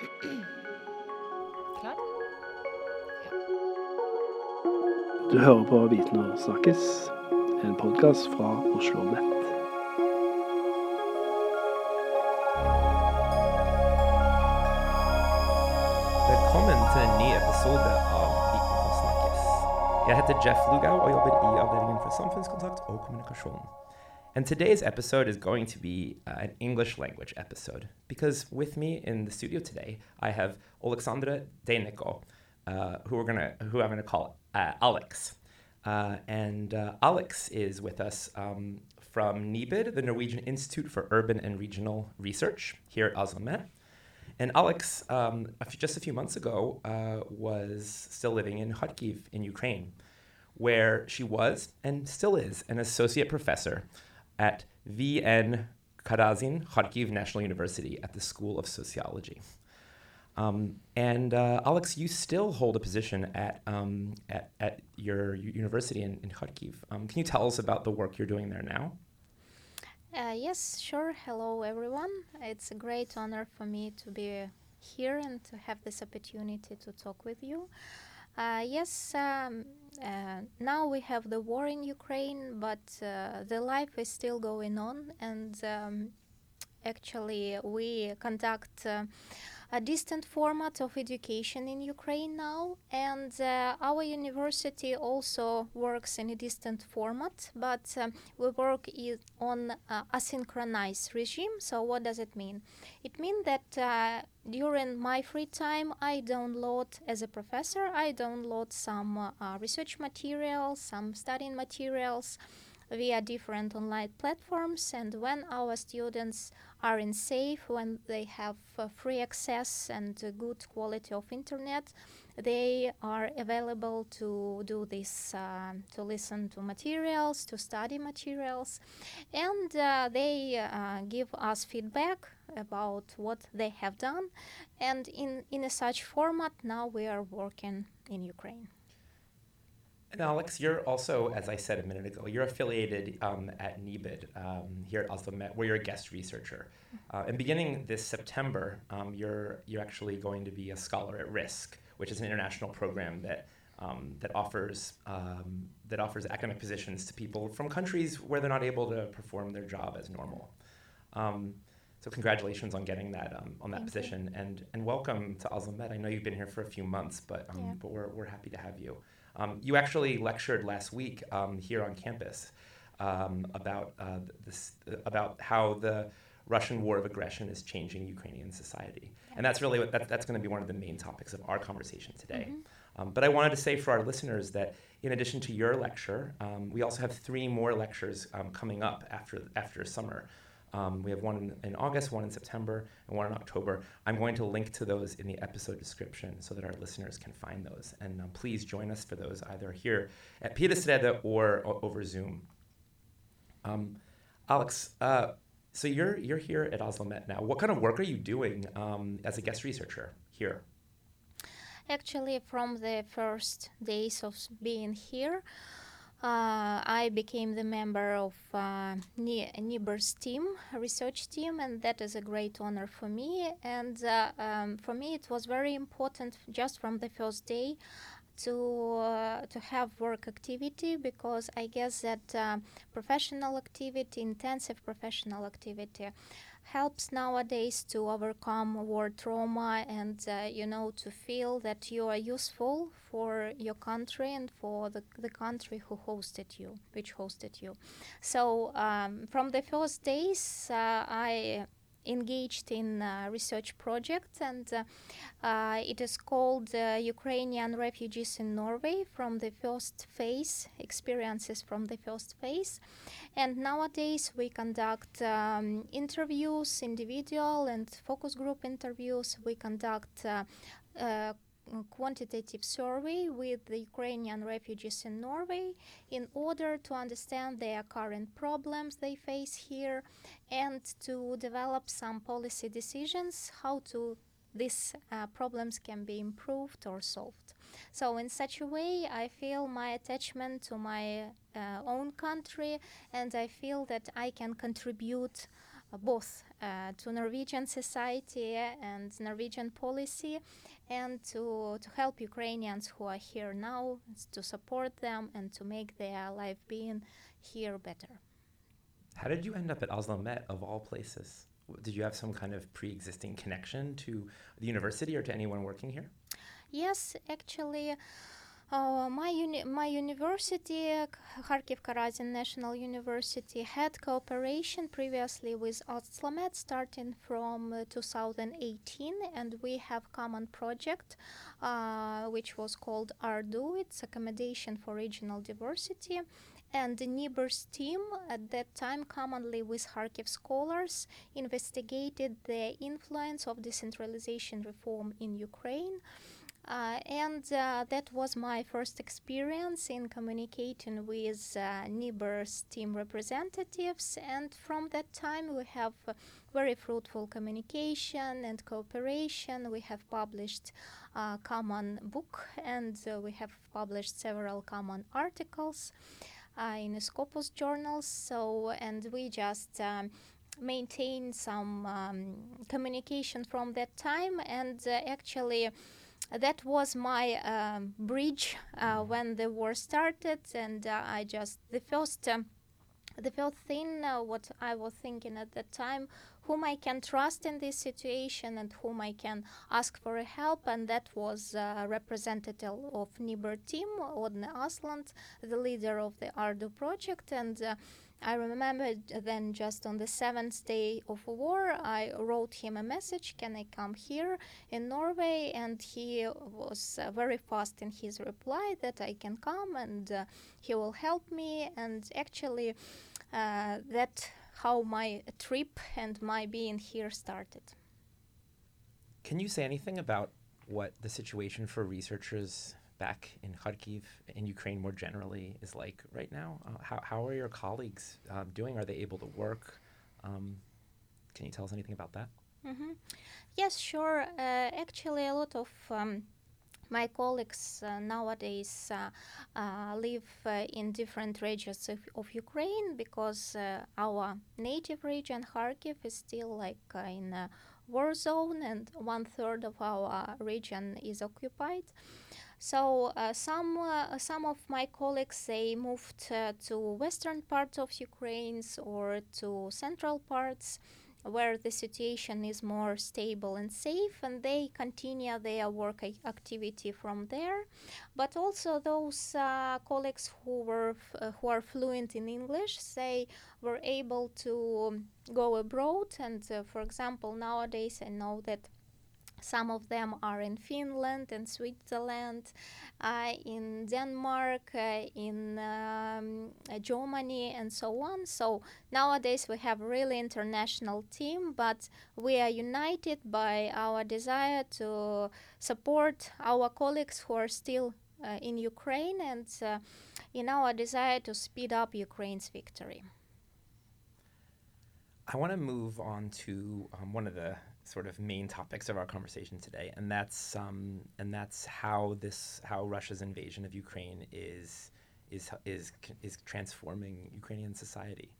Klar? Du hører på Viten og snakkes, en podkast fra Oslo Nett. Velkommen til en ny episode av Viten og snakkes. Jeg heter Jeff Lugau og jobber i avdelingen for samfunnskontakt og kommunikasjon. And today's episode is going to be uh, an English language episode because with me in the studio today I have Alexandra Deineko, uh, who we're gonna who I'm gonna call uh, Alex. Uh, and uh, Alex is with us um, from NIBR, the Norwegian Institute for Urban and Regional Research here at Oslomet. And Alex, um, just a few months ago, uh, was still living in Kharkiv in Ukraine, where she was and still is an associate professor at VN Karazin Kharkiv National University at the School of Sociology. Um, and uh, Alex, you still hold a position at, um, at, at your university in, in Kharkiv. Um, can you tell us about the work you're doing there now? Uh, yes, sure. Hello, everyone. It's a great honor for me to be here and to have this opportunity to talk with you. Uh, yes, um, uh, now we have the war in Ukraine, but uh, the life is still going on, and um, actually, we conduct. A distant format of education in Ukraine now, and uh, our university also works in a distant format, but um, we work on uh, asynchronized regime. So, what does it mean? It means that uh, during my free time, I download, as a professor, I download some uh, research materials, some studying materials via different online platforms, and when our students are in safe when they have uh, free access and uh, good quality of internet. They are available to do this uh, to listen to materials to study materials. And uh, they uh, give us feedback about what they have done. And in in a such format now we are working in ukraine And Alex, you're also, as I said a minute ago, you're affiliated um, at NIBR um, here at Oslo Met, where you're a guest researcher. Uh, and beginning this September, um, you're you're actually going to be a scholar at risk, which is an international program that um, that offers um, that offers academic positions to people from countries where they're not able to perform their job as normal. Um, so congratulations on getting that um, on that Thank you. position, and and welcome to Oslo Met. I know you've been here for a few months, but um, Yeah. but we're we're happy to have you. Um, you actually lectured last week um, here on campus um, about uh, this about how the Russian war of aggression is changing Ukrainian society, and that's really what that, that's going to be one of the main topics of our conversation today. Um, but I wanted to say for our listeners that in addition to your lecture, um, we also have three more lectures um, coming up after after summer. Um, we have one in, August, one in September, and one in October. I'm going to link to those in the episode description so that our listeners can find those. And um, please join us for those either here at Pilestredet or o- over Zoom. Um, Alex, uh, so you're you're here at Oslo Met now. What kind of work are you doing um, as a guest researcher here? Actually, from the first days of being here, uh, I became the member of uh, Ni- NIBR's team, research team, and that is a great honor for me. And uh, um, for me, it was very important just from the first day to uh, to have work activity because I guess that uh, professional activity, intensive professional activity, helps nowadays to overcome war trauma and uh, you know to feel that you are useful for your country and for the, the country who hosted you which hosted you. So um, from the first days uh, i engaged in a research project and uh, uh, it is called uh, Ukrainian refugees in Norway from the first phase experiences from the first phase. And nowadays we conduct um, interviews individual and focus group interviews. We conduct uh, uh, quantitative survey with the Ukrainian refugees in Norway in order to understand their current problems they face here and to develop some policy decisions how to these uh, problems can be improved or solved. So, in such a way, I feel my attachment to my uh, own country and I feel that I can contribute both uh, to Norwegian society and Norwegian policy, and to, to help Ukrainians who are here now, to support them and to make their life being here better. How did you end up at Oslo Met, of all places? Did you have some kind of pre existing connection to the university or to anyone working here? Yes, actually. My uni- my university, Kharkiv Karazin National University, had cooperation previously with Oslomet starting from uh, 2018, and we have common project uh, which was called ARDU. It's accommodation for regional diversity. And the NIBR's team at that time, commonly with Kharkiv scholars, investigated the influence of decentralization reform in Ukraine uh, and uh, that was my first experience in communicating with uh, NIBR's team representatives. And from that time, we have very fruitful communication and cooperation. We have published a common book and uh, we have published several common articles uh, in Scopus journals. So, and we just um, maintain some um, communication from that time and uh, actually that was my um, bridge uh, when the war started, and uh, I just the first. Um, the first thing uh, what I was thinking at that time, whom I can trust in this situation and whom I can ask for help, and that was a representative of NIBR team, Aadne Aasland, the leader of the Ardu project, and uh, I remember then just on the seventh day of war, I wrote him a message, can I come here in Norway? And he was uh, very fast in his reply that I can come and uh, he will help me. And actually, uh, that how my trip and my being here started. Can you say anything about what the situation for researchers back in Kharkiv, in Ukraine more generally, is like right now? Uh, how, how are your colleagues um, doing? Are they able to work? Um, can you tell us anything about that? Mm-hmm. Yes, sure. Uh, actually, a lot of um, my colleagues uh, nowadays uh, uh, live uh, in different regions of, of Ukraine because uh, our native region, Kharkiv, is still like in a war zone, and one third of our region is occupied. So uh, some uh, some of my colleagues they moved uh, to western parts of Ukraine or to central parts where the situation is more stable and safe and they continue their work activity from there. But also those uh, colleagues who were who are fluent in english they were able to go abroad and uh, for example nowadays i know that some of them are in Finland and Switzerland, uh, in Denmark, uh, in um, Germany, and so on. So nowadays we have a really international team, but we are united by our desire to support our colleagues who are still uh, in Ukraine and uh, in our desire to speed up Ukraine's victory. I want to move on to um, one of the sort of main topics of our conversation today, and that's um, and that's how this how Russia's invasion of Ukraine is is is is transforming Ukrainian society.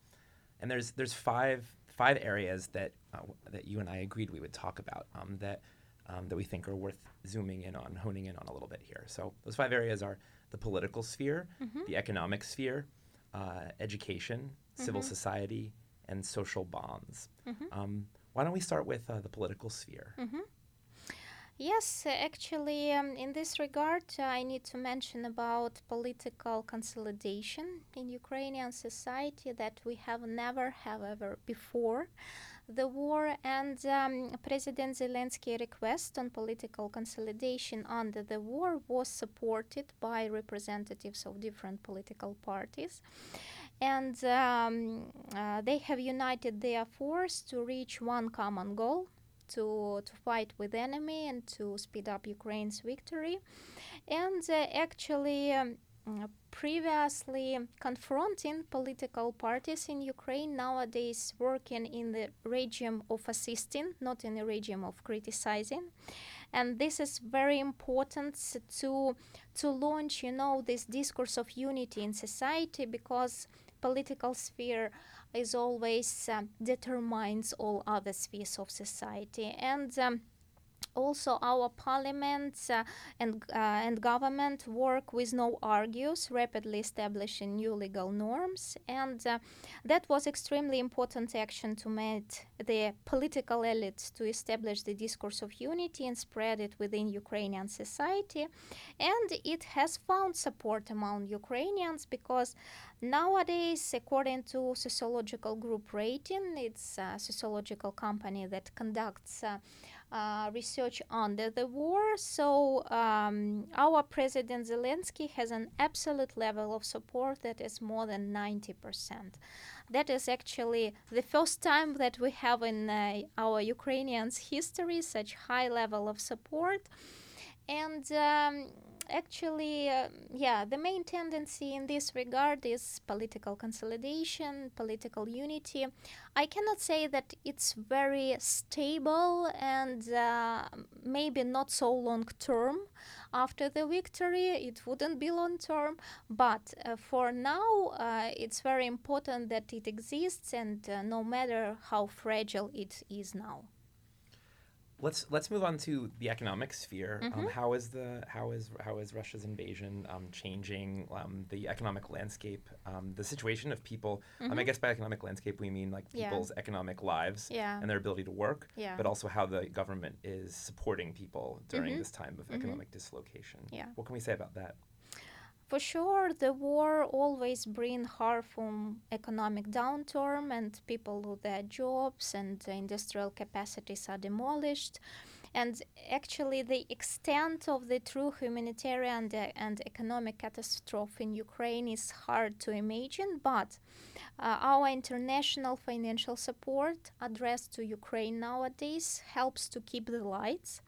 And there's there's five five areas that uh, that you and I agreed we would talk about um, that um, that we think are worth zooming in on, honing in on a little bit here. So those five areas are the political sphere, mm-hmm. the economic sphere, uh, education, mm-hmm. civil society, and social bonds. Mm-hmm. Um, why don't we start with uh, the political sphere? Mm-hmm. Yes, actually, um, in this regard, uh, I need to mention about political consolidation in Ukrainian society that we have never, have ever before the war. And um, President Zelensky request on political consolidation under the war was supported by representatives of different political parties and um, uh, they have united their force to reach one common goal to, to fight with enemy and to speed up Ukraine's victory. And uh, actually, um, previously confronting political parties in Ukraine nowadays working in the regime of assisting, not in the regime of criticizing. And this is very important to to launch, you know, this discourse of unity in society because political sphere is always um, determines all other spheres of society. And um, also our parliament uh, and uh, and government work with no argues rapidly establishing new legal norms. And uh, that was extremely important action to meet the political elites to establish the discourse of unity and spread it within Ukrainian society. And it has found support among Ukrainians because nowadays according to sociological group rating it's a sociological company that conducts uh, uh, research under the war. So um, our President Zelensky has an absolute level of support that is more than 90%. That is actually the first time that we have in uh, our Ukrainians' history such high level of support. And um, actually, uh, yeah, the main tendency in this regard is political consolidation, political unity. I cannot say that it's very stable and uh, maybe not so long term. After the victory, it wouldn't be long term, but uh, for now, uh, it's very important that it exists, and uh, no matter how fragile it is now let's let's move on to the economic sphere. Um, Mm-hmm. how is the how is how is Russia's invasion um, changing um, the economic landscape, um, the situation of people? Um, I guess by economic landscape we mean like Mm-hmm. Yeah. people's economic lives Yeah. and their ability to work, Yeah. but also how the government is supporting people during Mhm. this time of economic dislocation. Yeah. What can we say about that? For sure, the war always bring harmful economic downturn, and people lose their jobs, and industrial capacities are demolished. And actually, the extent of the true humanitarian and, and economic catastrophe in Ukraine is hard to imagine. But uh, our international financial support addressed to Ukraine nowadays helps to keep the lights.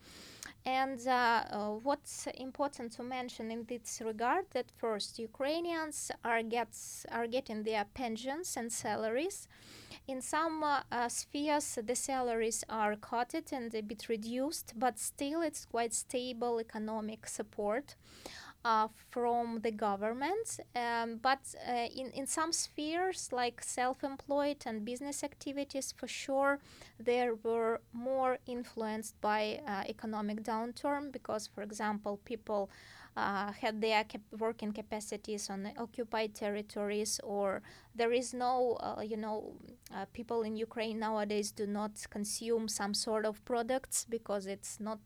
And uh, uh, what's important to mention in this regard that first Ukrainians are gets are getting their pensions and salaries. In some uh, spheres, the salaries are cut and a bit reduced, but still it's quite stable economic support. Uh, from the government, um, but uh, in, in some spheres like self employed and business activities, for sure, they were more influenced by uh, economic downturn because, for example, people uh, had their cap- working capacities on occupied territories, or there is no, uh, you know, uh, people in Ukraine nowadays do not consume some sort of products because it's not.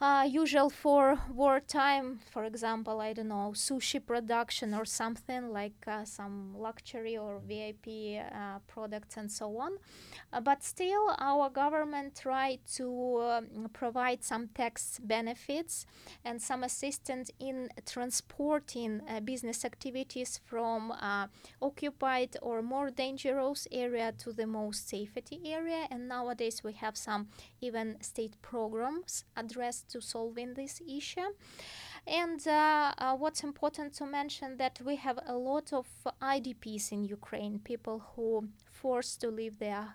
Uh, usual for wartime, for example, I don't know, sushi production or something like uh, some luxury or VIP uh, products and so on. Uh, but still, our government tried to um, provide some tax benefits and some assistance in transporting uh, business activities from uh, occupied or more dangerous area to the most safety area. And nowadays, we have some even state programs addressed to solving this issue. And uh, uh, what's important to mention that we have a lot of IDPs in Ukraine, people who forced to leave their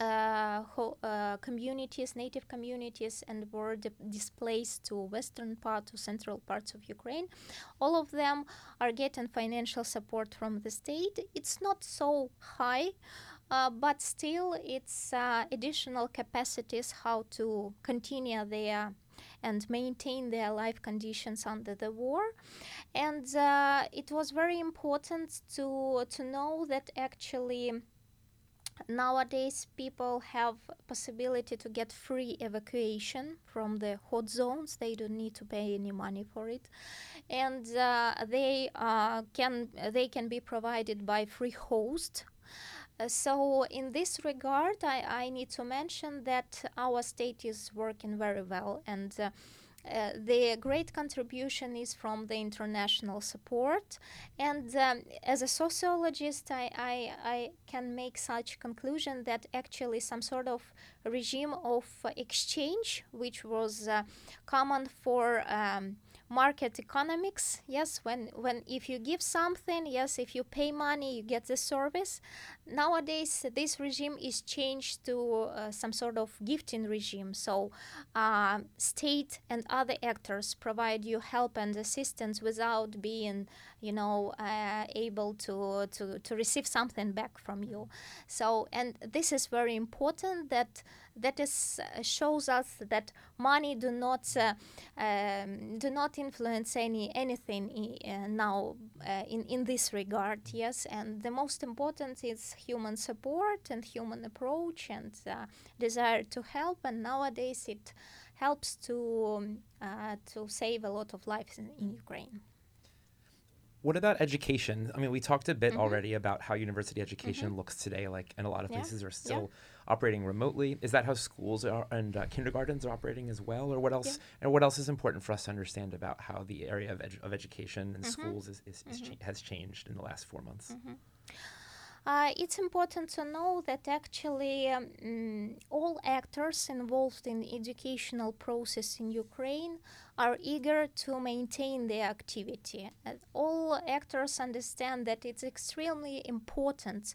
uh, ho- uh, communities, native communities, and were di- displaced to western part, to central parts of Ukraine. All of them are getting financial support from the state. It's not so high, uh, but still, it's uh, additional capacities how to continue their and maintain their life conditions under the war. And uh, it was very important to to know that actually nowadays people have possibility to get free evacuation from the hot zones they don't need to pay any money for it and uh, they uh, can they can be provided by free host uh, so in this regard I, I need to mention that our state is working very well and uh, uh, the great contribution is from the international support. And um, as a sociologist I, I, I can make such conclusion that actually some sort of regime of uh, exchange which was uh, common for um, market economics. Yes, when when if you give something, yes, if you pay money, you get the service. Nowadays, this regime is changed to uh, some sort of gifting regime. So, uh, state and other actors provide you help and assistance without being, you know, uh, able to, to to receive something back from you. So, and this is very important that that is uh, shows us that money do not uh, um, do not influence any anything uh, now uh, in in this regard yes and the most important is human support and human approach and uh, desire to help and nowadays it helps to um, uh, to save a lot of lives in, in Ukraine what about education? I mean, we talked a bit mm-hmm. already about how university education mm-hmm. looks today. Like, and a lot of yeah. places are still yeah. Operating remotely. Is that how schools are, and uh, kindergartens are operating as well, or what else? Yeah. And what else is important for us to understand about how the area of, edu- of education and mm-hmm. schools is, is, is mm-hmm. cha- has changed in the last four months? Uh, it's important to know that actually um, all actors involved in educational process in Ukraine are eager to maintain their activity. All actors understand that it's extremely important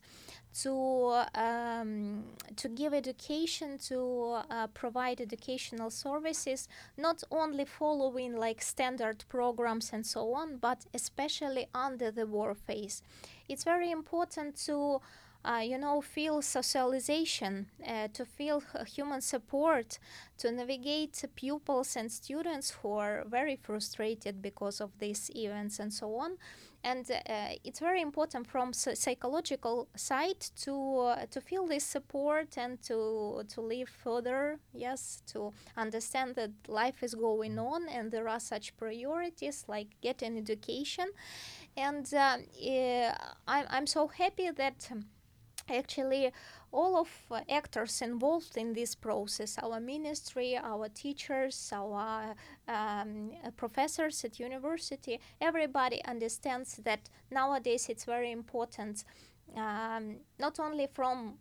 to um, to give education, to uh, provide educational services, not only following like standard programs and so on, but especially under the war phase. It's very important to uh, you know, feel socialization, uh, to feel human support, to navigate pupils and students who are very frustrated because of these events and so on. And uh, it's very important from psychological side to uh, to feel this support and to to live further. Yes, to understand that life is going on and there are such priorities like getting education. And uh, I'm I'm so happy that. Um, actually all of uh, actors involved in this process our ministry our teachers our um, professors at university everybody understands that nowadays it's very important um, not only from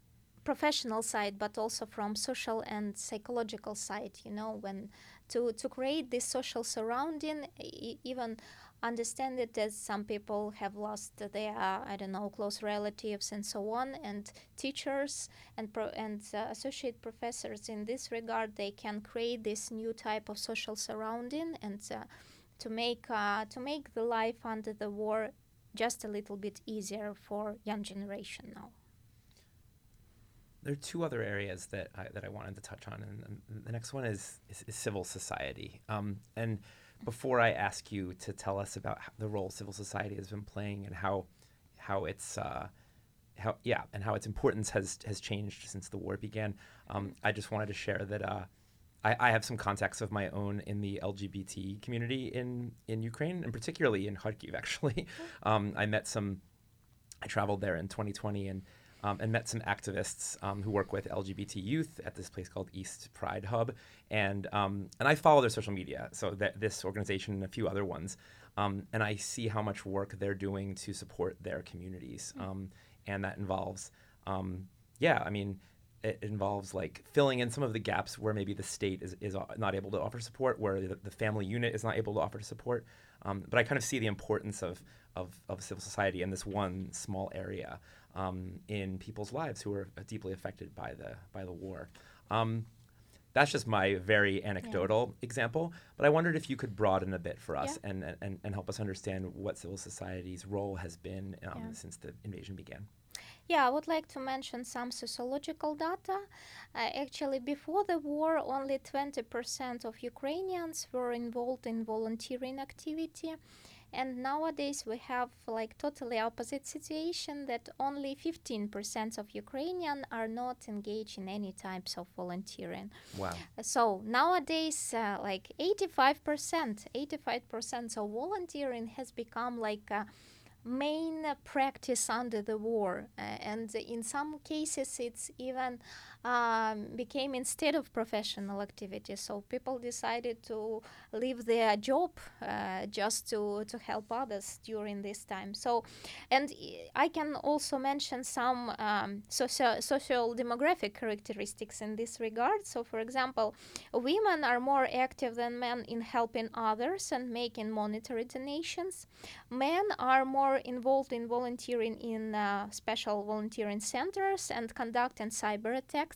professional side but also from social and psychological side you know when to to create this social surrounding e- even understand it as some people have lost their I don't know close relatives and so on and teachers and pro- and uh, associate professors in this regard they can create this new type of social surrounding and uh, to make uh, to make the life under the war just a little bit easier for young generation now there are two other areas that I, that I wanted to touch on, and, the next one is, is, is civil society. Um, and before I ask you to tell us about the role civil society has been playing and how how it's uh, how yeah and how its importance has has changed since the war began, um, I just wanted to share that uh, I, I, have some contacts of my own in the LGBT community in in Ukraine and particularly in Kharkiv. Actually, um, I met some. I traveled there in 2020 and um, and met some activists um, who work with LGBT youth at this place called East Pride Hub, and um, and I follow their social media, so that this organization and a few other ones, um, and I see how much work they're doing to support their communities, mm-hmm. and that involves, um, yeah, I mean. It involves like filling in some of the gaps where maybe the state is, is not able to offer support, where the, the family unit is not able to offer support. but I kind of see the importance of, of, of civil society in this one small area um, in people's lives who are deeply affected by the by the war. Um, that's just my very anecdotal yeah. example, but I wondered if you could broaden a bit for us yeah. and, and, and help us understand what civil society's role has been um, yeah. since the invasion began. Yeah, I would like to mention some sociological data. Uh, actually, before the war, only 20% of Ukrainians were involved in volunteering activity and nowadays we have like totally opposite situation that only 15% of ukrainian are not engaged in any types of volunteering. Wow. So nowadays uh, like 85% 85% of volunteering has become like a main practice under the war, uh, and in some cases it's even um, became instead of professional activity. So people decided to leave their job uh, just to to help others during this time. So, and I can also mention some um, social demographic characteristics in this regard. So, for example, women are more active than men in helping others and making monetary donations. Men are more involved in volunteering in uh, special volunteering centers and conducting cyber attacks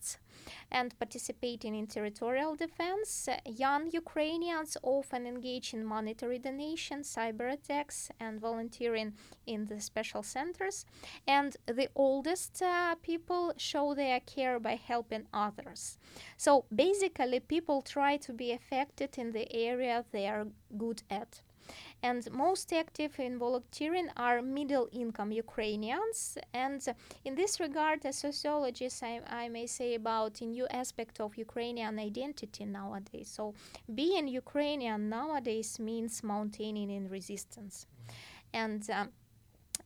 and participating in territorial defense. Young Ukrainians often engage in monetary donations, cyber attacks, and volunteering in the special centers. And the oldest uh, people show their care by helping others. So basically, people try to be affected in the area they are good at and most active in volunteering are middle income Ukrainians. And in this regard, as sociologist, I, I may say about a new aspect of Ukrainian identity nowadays. So being Ukrainian nowadays means maintaining in resistance. And uh,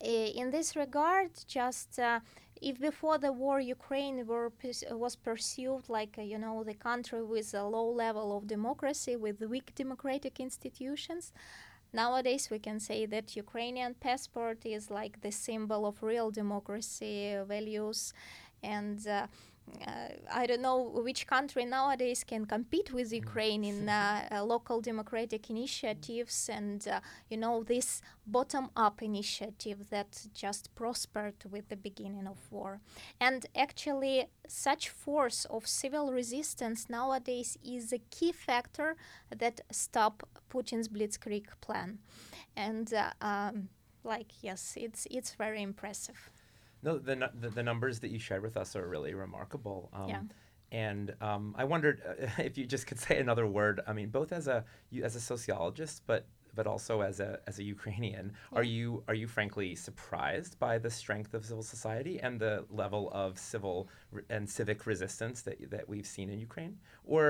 in this regard, just uh, if before the war Ukraine were, was perceived like uh, you know the country with a low level of democracy with weak democratic institutions, Nowadays, we can say that Ukrainian passport is like the symbol of real democracy values. And uh, I don't know which country nowadays can compete with mm. Ukraine in uh, local democratic initiatives and uh, you know this bottom-up initiative that just prospered with the beginning of war. And actually, such force of civil resistance nowadays is a key factor that stop Putin's blitzkrieg plan. And uh, um, like yes, it's it's very impressive. No, the, the, the numbers that you shared with us are really remarkable. Um, yeah. And um, I wondered if you just could say another word. I mean, both as a you, as a sociologist, but but also as a as a Ukrainian, yeah. are you are you frankly surprised by the strength of civil society and the level of civil re- and civic resistance that that we've seen in Ukraine? Or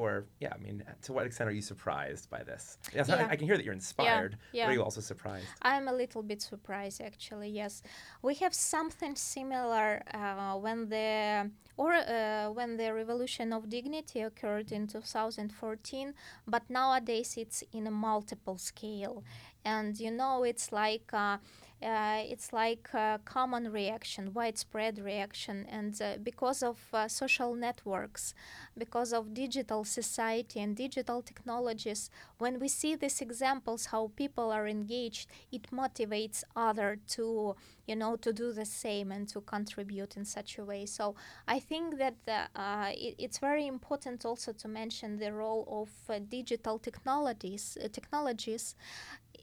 or yeah, I mean, to what extent are you surprised by this? Yes, yeah. I, I, can hear that you're inspired. Yeah. yeah. But are you also surprised? I'm a little bit surprised, actually. Yes, we have something similar uh, when the or uh, when the revolution of dignity occurred in 2014 but nowadays it's in a multiple scale. And you know it's like uh, it's like a common reaction, widespread reaction, and uh, because of uh, social networks, because of digital society and digital technologies, when we see these examples how people are engaged, it motivates other to, you know, to do the same and to contribute in such a way. So I think that uh, it, it's very important also to mention the role of uh, digital technologies, uh, technologies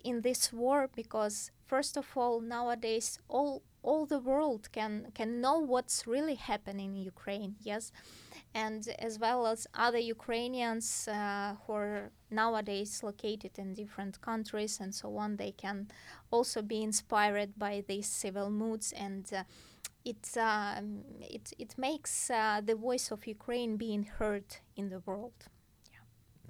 in this war because first of all nowadays all all the world can can know what's really happening in Ukraine yes and as well as other Ukrainians uh, who are nowadays located in different countries and so on they can also be inspired by these civil moods and uh, it, uh, it, it makes uh, the voice of Ukraine being heard in the world. Yeah.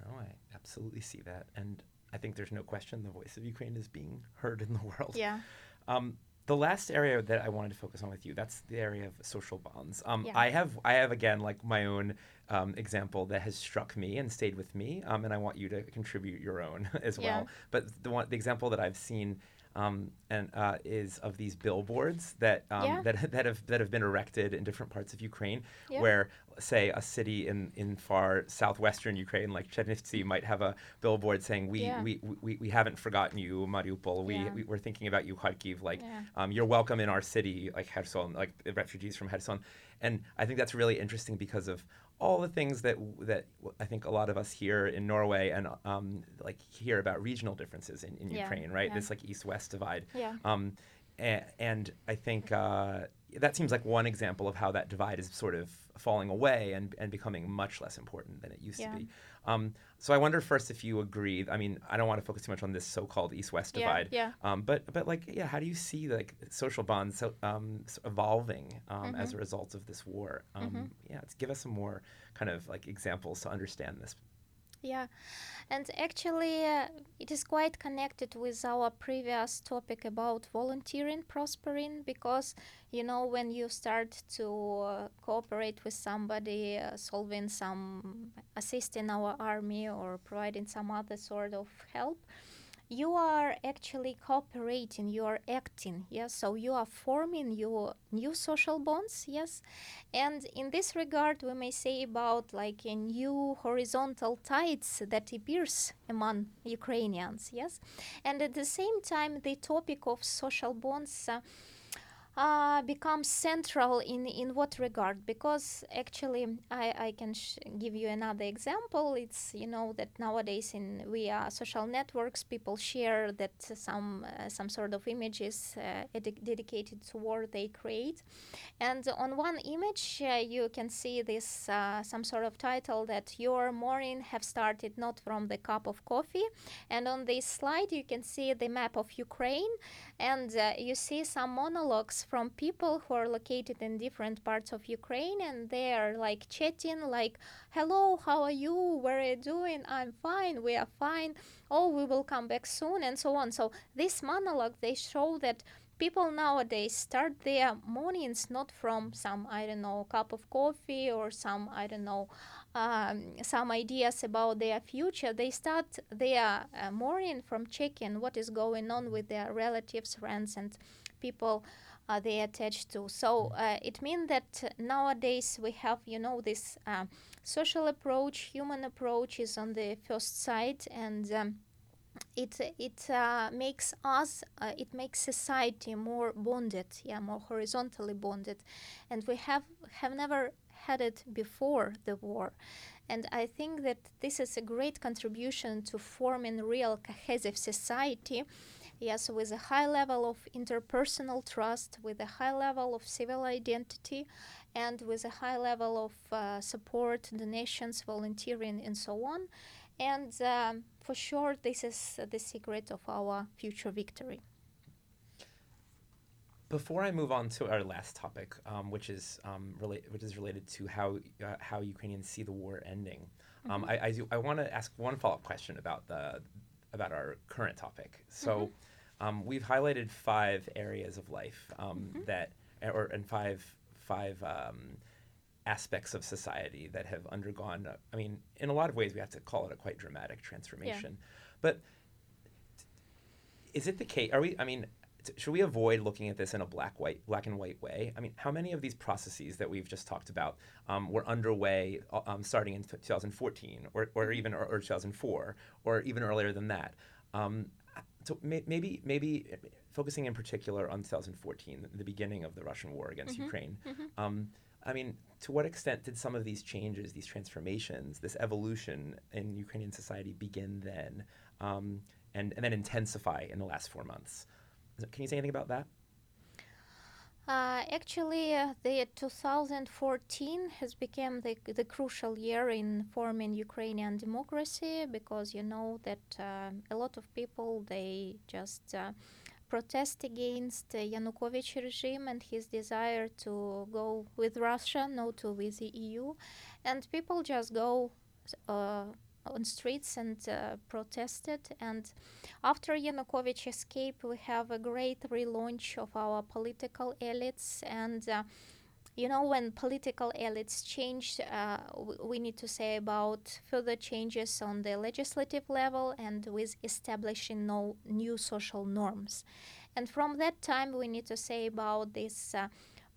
No, I absolutely see that. And I think there's no question the voice of Ukraine is being heard in the world. Yeah. Um, the last area that I wanted to focus on with you, that's the area of social bonds. Um, yeah. I have, I have again, like my own um, example that has struck me and stayed with me, um, and I want you to contribute your own as yeah. well. But the one, the example that I've seen um, and uh, is of these billboards that um, yeah. that that have that have been erected in different parts of Ukraine, yeah. where say a city in, in far southwestern Ukraine like Chernivtsi might have a billboard saying we yeah. we, we, we haven't forgotten you Mariupol we, we are thinking about you Kharkiv like um, you're welcome in our city like Kherson like refugees from Kherson and I think that's really interesting because of all the things that that I think a lot of us here in Norway and um, like hear about regional differences in, in yeah, Ukraine, right? Yeah. This like east-west divide. Yeah. Um, and, and, I think uh, that seems like one example of how that divide is sort of falling away and, and becoming much less important than it used yeah. to be. Um, so I wonder first if you agree. I mean, I don't want to focus too much on this so-called East-West divide. Yeah. Um, but but like, yeah, how do you see like social bonds so, um, evolving um, mm-hmm. as a result of this war? Um, mm-hmm. Yeah, give us some more kind of like examples to understand this. Yeah, and actually, uh, it is quite connected with our previous topic about volunteering, prospering, because you know, when you start to uh, cooperate with somebody, uh, solving some, assisting our army, or providing some other sort of help, you are actually cooperating you are acting yes so you are forming your new social bonds yes? And in this regard we may say about like a new horizontal tides that appears among ukrainians yes? And at the same time the topic of social bonds uh, uh, becomes central in in what regard? Because actually I, I can sh- give you another example. It's you know that nowadays in via social networks people share that some uh, some sort of images uh, ed- dedicated to war they create. And on one image uh, you can see this uh, some sort of title that your morning have started not from the cup of coffee. And on this slide you can see the map of ukraine and uh, you see some monologues from people who are located in different parts of Ukraine and they are like chatting like hello how are you? Where are you doing? I'm fine. We are fine. Oh we will come back soon and so on. So this monologue they show that people nowadays start their mornings not from some i don't know cup of coffee or some i don't know um, some ideas about their future they start their uh, from checking what is going on with their relatives friends and people uh, they attached to. So uh, it means that nowadays we have you know this uh, social approach human approach is on the first side and um, it it uh, makes us uh, it makes society more bonded yeah more horizontally bonded. And we have have never had it before the war and i think that this is a great contribution to forming real cohesive society yes with a high level of interpersonal trust with a high level of civil identity and with a high level of uh, support donations volunteering and so on and um, for sure, this is the secret of our future victory. Before I move on to our last topic, um, which is um, rela- which is related to how uh, how Ukrainians see the war ending, um, mm-hmm. I I, do, I want to ask one follow up question about the about our current topic. So, mm-hmm. Um, we've highlighted five areas of life um, mm-hmm. that, or and five five um, aspects of society that have undergone, uh, I mean, in a lot of ways, we have to call it a quite dramatic transformation. Yeah. But is it the case? Are we, I mean, should we avoid looking at this in a black white black and white way i mean how many of these processes that we've just talked about um, were underway uh, um, starting in 2014 or, or even or, or 2004 or even earlier than that um, so may, maybe maybe focusing in particular on 2014 the beginning of the russian war against mm-hmm. ukraine mm-hmm. Um, I mean, to what extent did some of these changes, these transformations, this evolution in Ukrainian society begin then um, and, and then intensify in the last four months? Can you say anything about that? Uh, actually, uh, the 2014 has become the, the crucial year in forming Ukrainian democracy because you know that uh, a lot of people they just uh, protest against Yanukovych regime and his desire to go with Russia, not to with the EU, and people just go uh, on streets and uh, protested. And after Yanukovych escape, we have a great relaunch of our political elites and. Uh, you know, when political elites change, uh, we need to say about further changes on the legislative level and with establishing no new social norms. And from that time, we need to say about this. Uh,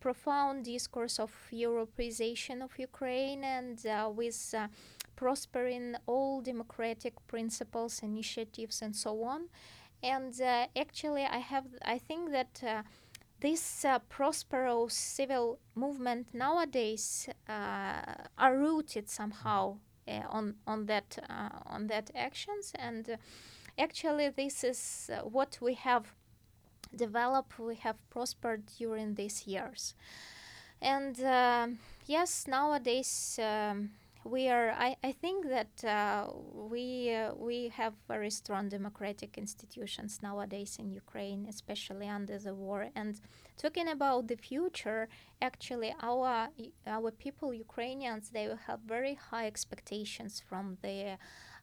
profound discourse of Europeization of Ukraine and uh, with uh, prospering all democratic principles, initiatives, and so on. And uh, actually, I have I think that uh, this uh, prosperous civil movement nowadays uh, are rooted somehow uh, on on that uh, on that actions and actually this is what we have developed we have prospered during these years and yes nowadays um, we are I, I think that uh, we uh, we have very strong democratic institutions nowadays in Ukraine especially under the war and talking about the future actually our our people Ukrainians they will have very high expectations from the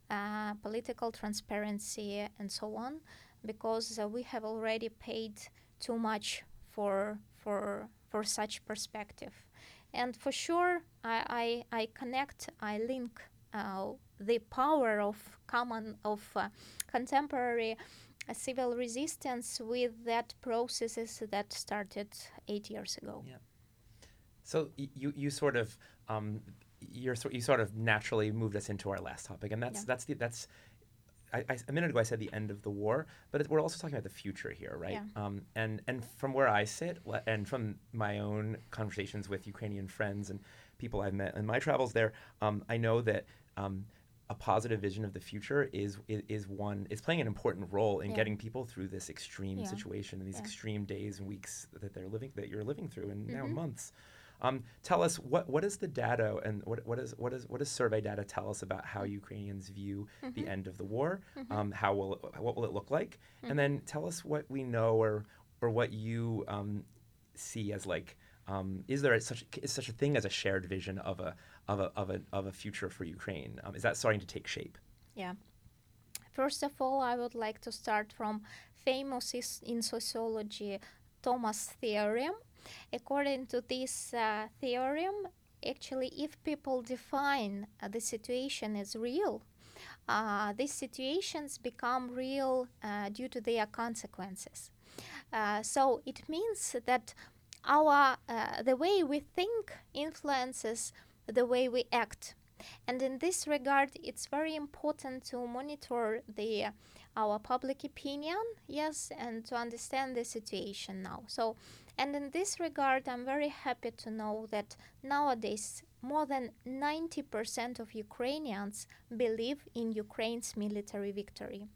uh, political transparency, and so on, because uh, we have already paid too much for for for such perspective. And for sure, I, I, I connect, I link uh, the power of common of uh, contemporary uh, civil resistance with that processes that started eight years ago. Yeah. So y- you you sort of um, you're so- you sort of naturally moved us into our last topic, and that's Yeah. that's the that's. I, I, a minute ago, I said the end of the war, but it, we're also talking about the future here, right? Yeah. Um, and and from where I sit, and from my own conversations with Ukrainian friends and people I've met in my travels there, um, I know that um, a positive vision of the future is is, is one is playing an important role in Yeah. getting people through this extreme Yeah. situation and these extreme days and weeks that they're living that you're living through and now Mhm. months. Um, tell us what what is the data and what what is what is what does survey data tell us about how Ukrainians view the end of the war? Um, how will it, what will it look like? And then tell us what we know or or what you um, see as like um, is there such is such a thing as a shared vision of a of a of a of a future for Ukraine? Um, is that starting to take shape? Yeah. First of all, I would like to start from famous in sociology Thomas theorem. According to this uh, theorem, actually, if people define uh, the situation as real, uh, these situations become real uh, due to their consequences. Uh, so it means that our uh, the way we think influences the way we act. And in this regard, it's very important to monitor the our public opinion, yes, and to understand the situation now. So, and in this regard, I'm very happy to know that nowadays more than 90% of Ukrainians believe in Ukraine's military victory.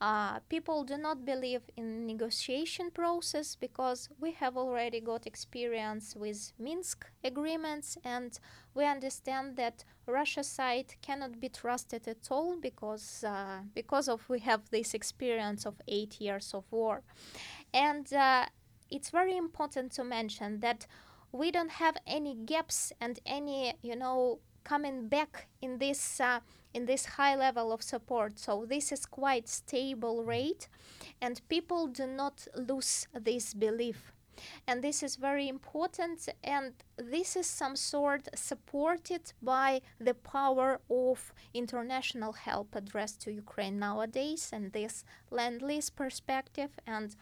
Uh, people do not believe in negotiation process because we have already got experience with Minsk agreements and we understand that Russia side cannot be trusted at all because uh, because of we have this experience of eight years of war, and uh, it's very important to mention that we don't have any gaps and any you know coming back in this uh, in this high level of support. So this is quite stable rate and people do not lose this belief. And this is very important and this is some sort supported by the power of international help addressed to ukraine nowadays and this land lease perspective and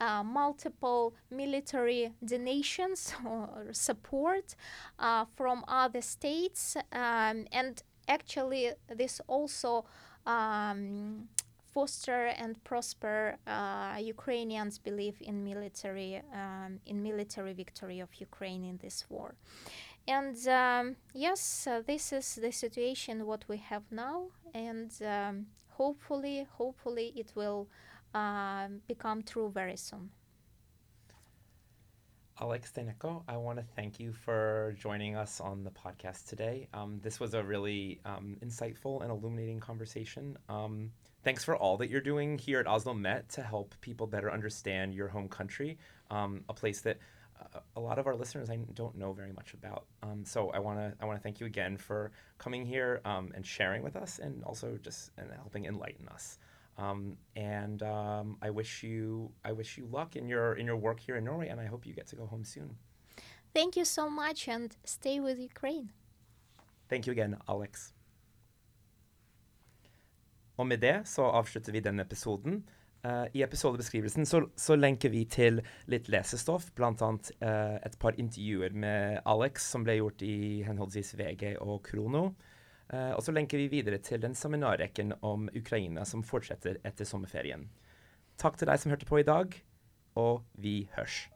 uh, multiple military donations or support uh, from other states um, and actually this also um, foster and prosper uh, Ukrainians' belief in military um, in military victory of Ukraine in this war. And um, yes, uh, this is the situation what we have now, and um, hopefully, hopefully it will um, become true very soon. Alex Deineko, I want to thank you for joining us on the podcast today. Um, this was a really um, insightful and illuminating conversation. Um, thanks for all that you're doing here at OsloMet to help people better understand your home country, um, a place that uh, a lot of our listeners I don't know very much about. Um, so I want to I want to thank you again for coming here and sharing with us, and also just and helping enlighten us. Um, and um, I wish you I wish you luck in your in your work here in Norway, and I hope you get to go home soon. Thank you so much, and stay with Ukraine. Thank you again, Alex. Og med det så avslutter vi denne episoden. Uh, I episodebeskrivelsen så, så lenker vi til litt lesestoff, bl.a. Uh, et par intervjuer med Alex som ble gjort i henholdsvis VG og Krono. Eh, og så lenker vi videre til den seminarrekken om Ukraina som fortsetter etter sommerferien. Takk til deg som hørte på i dag, og vi hørs.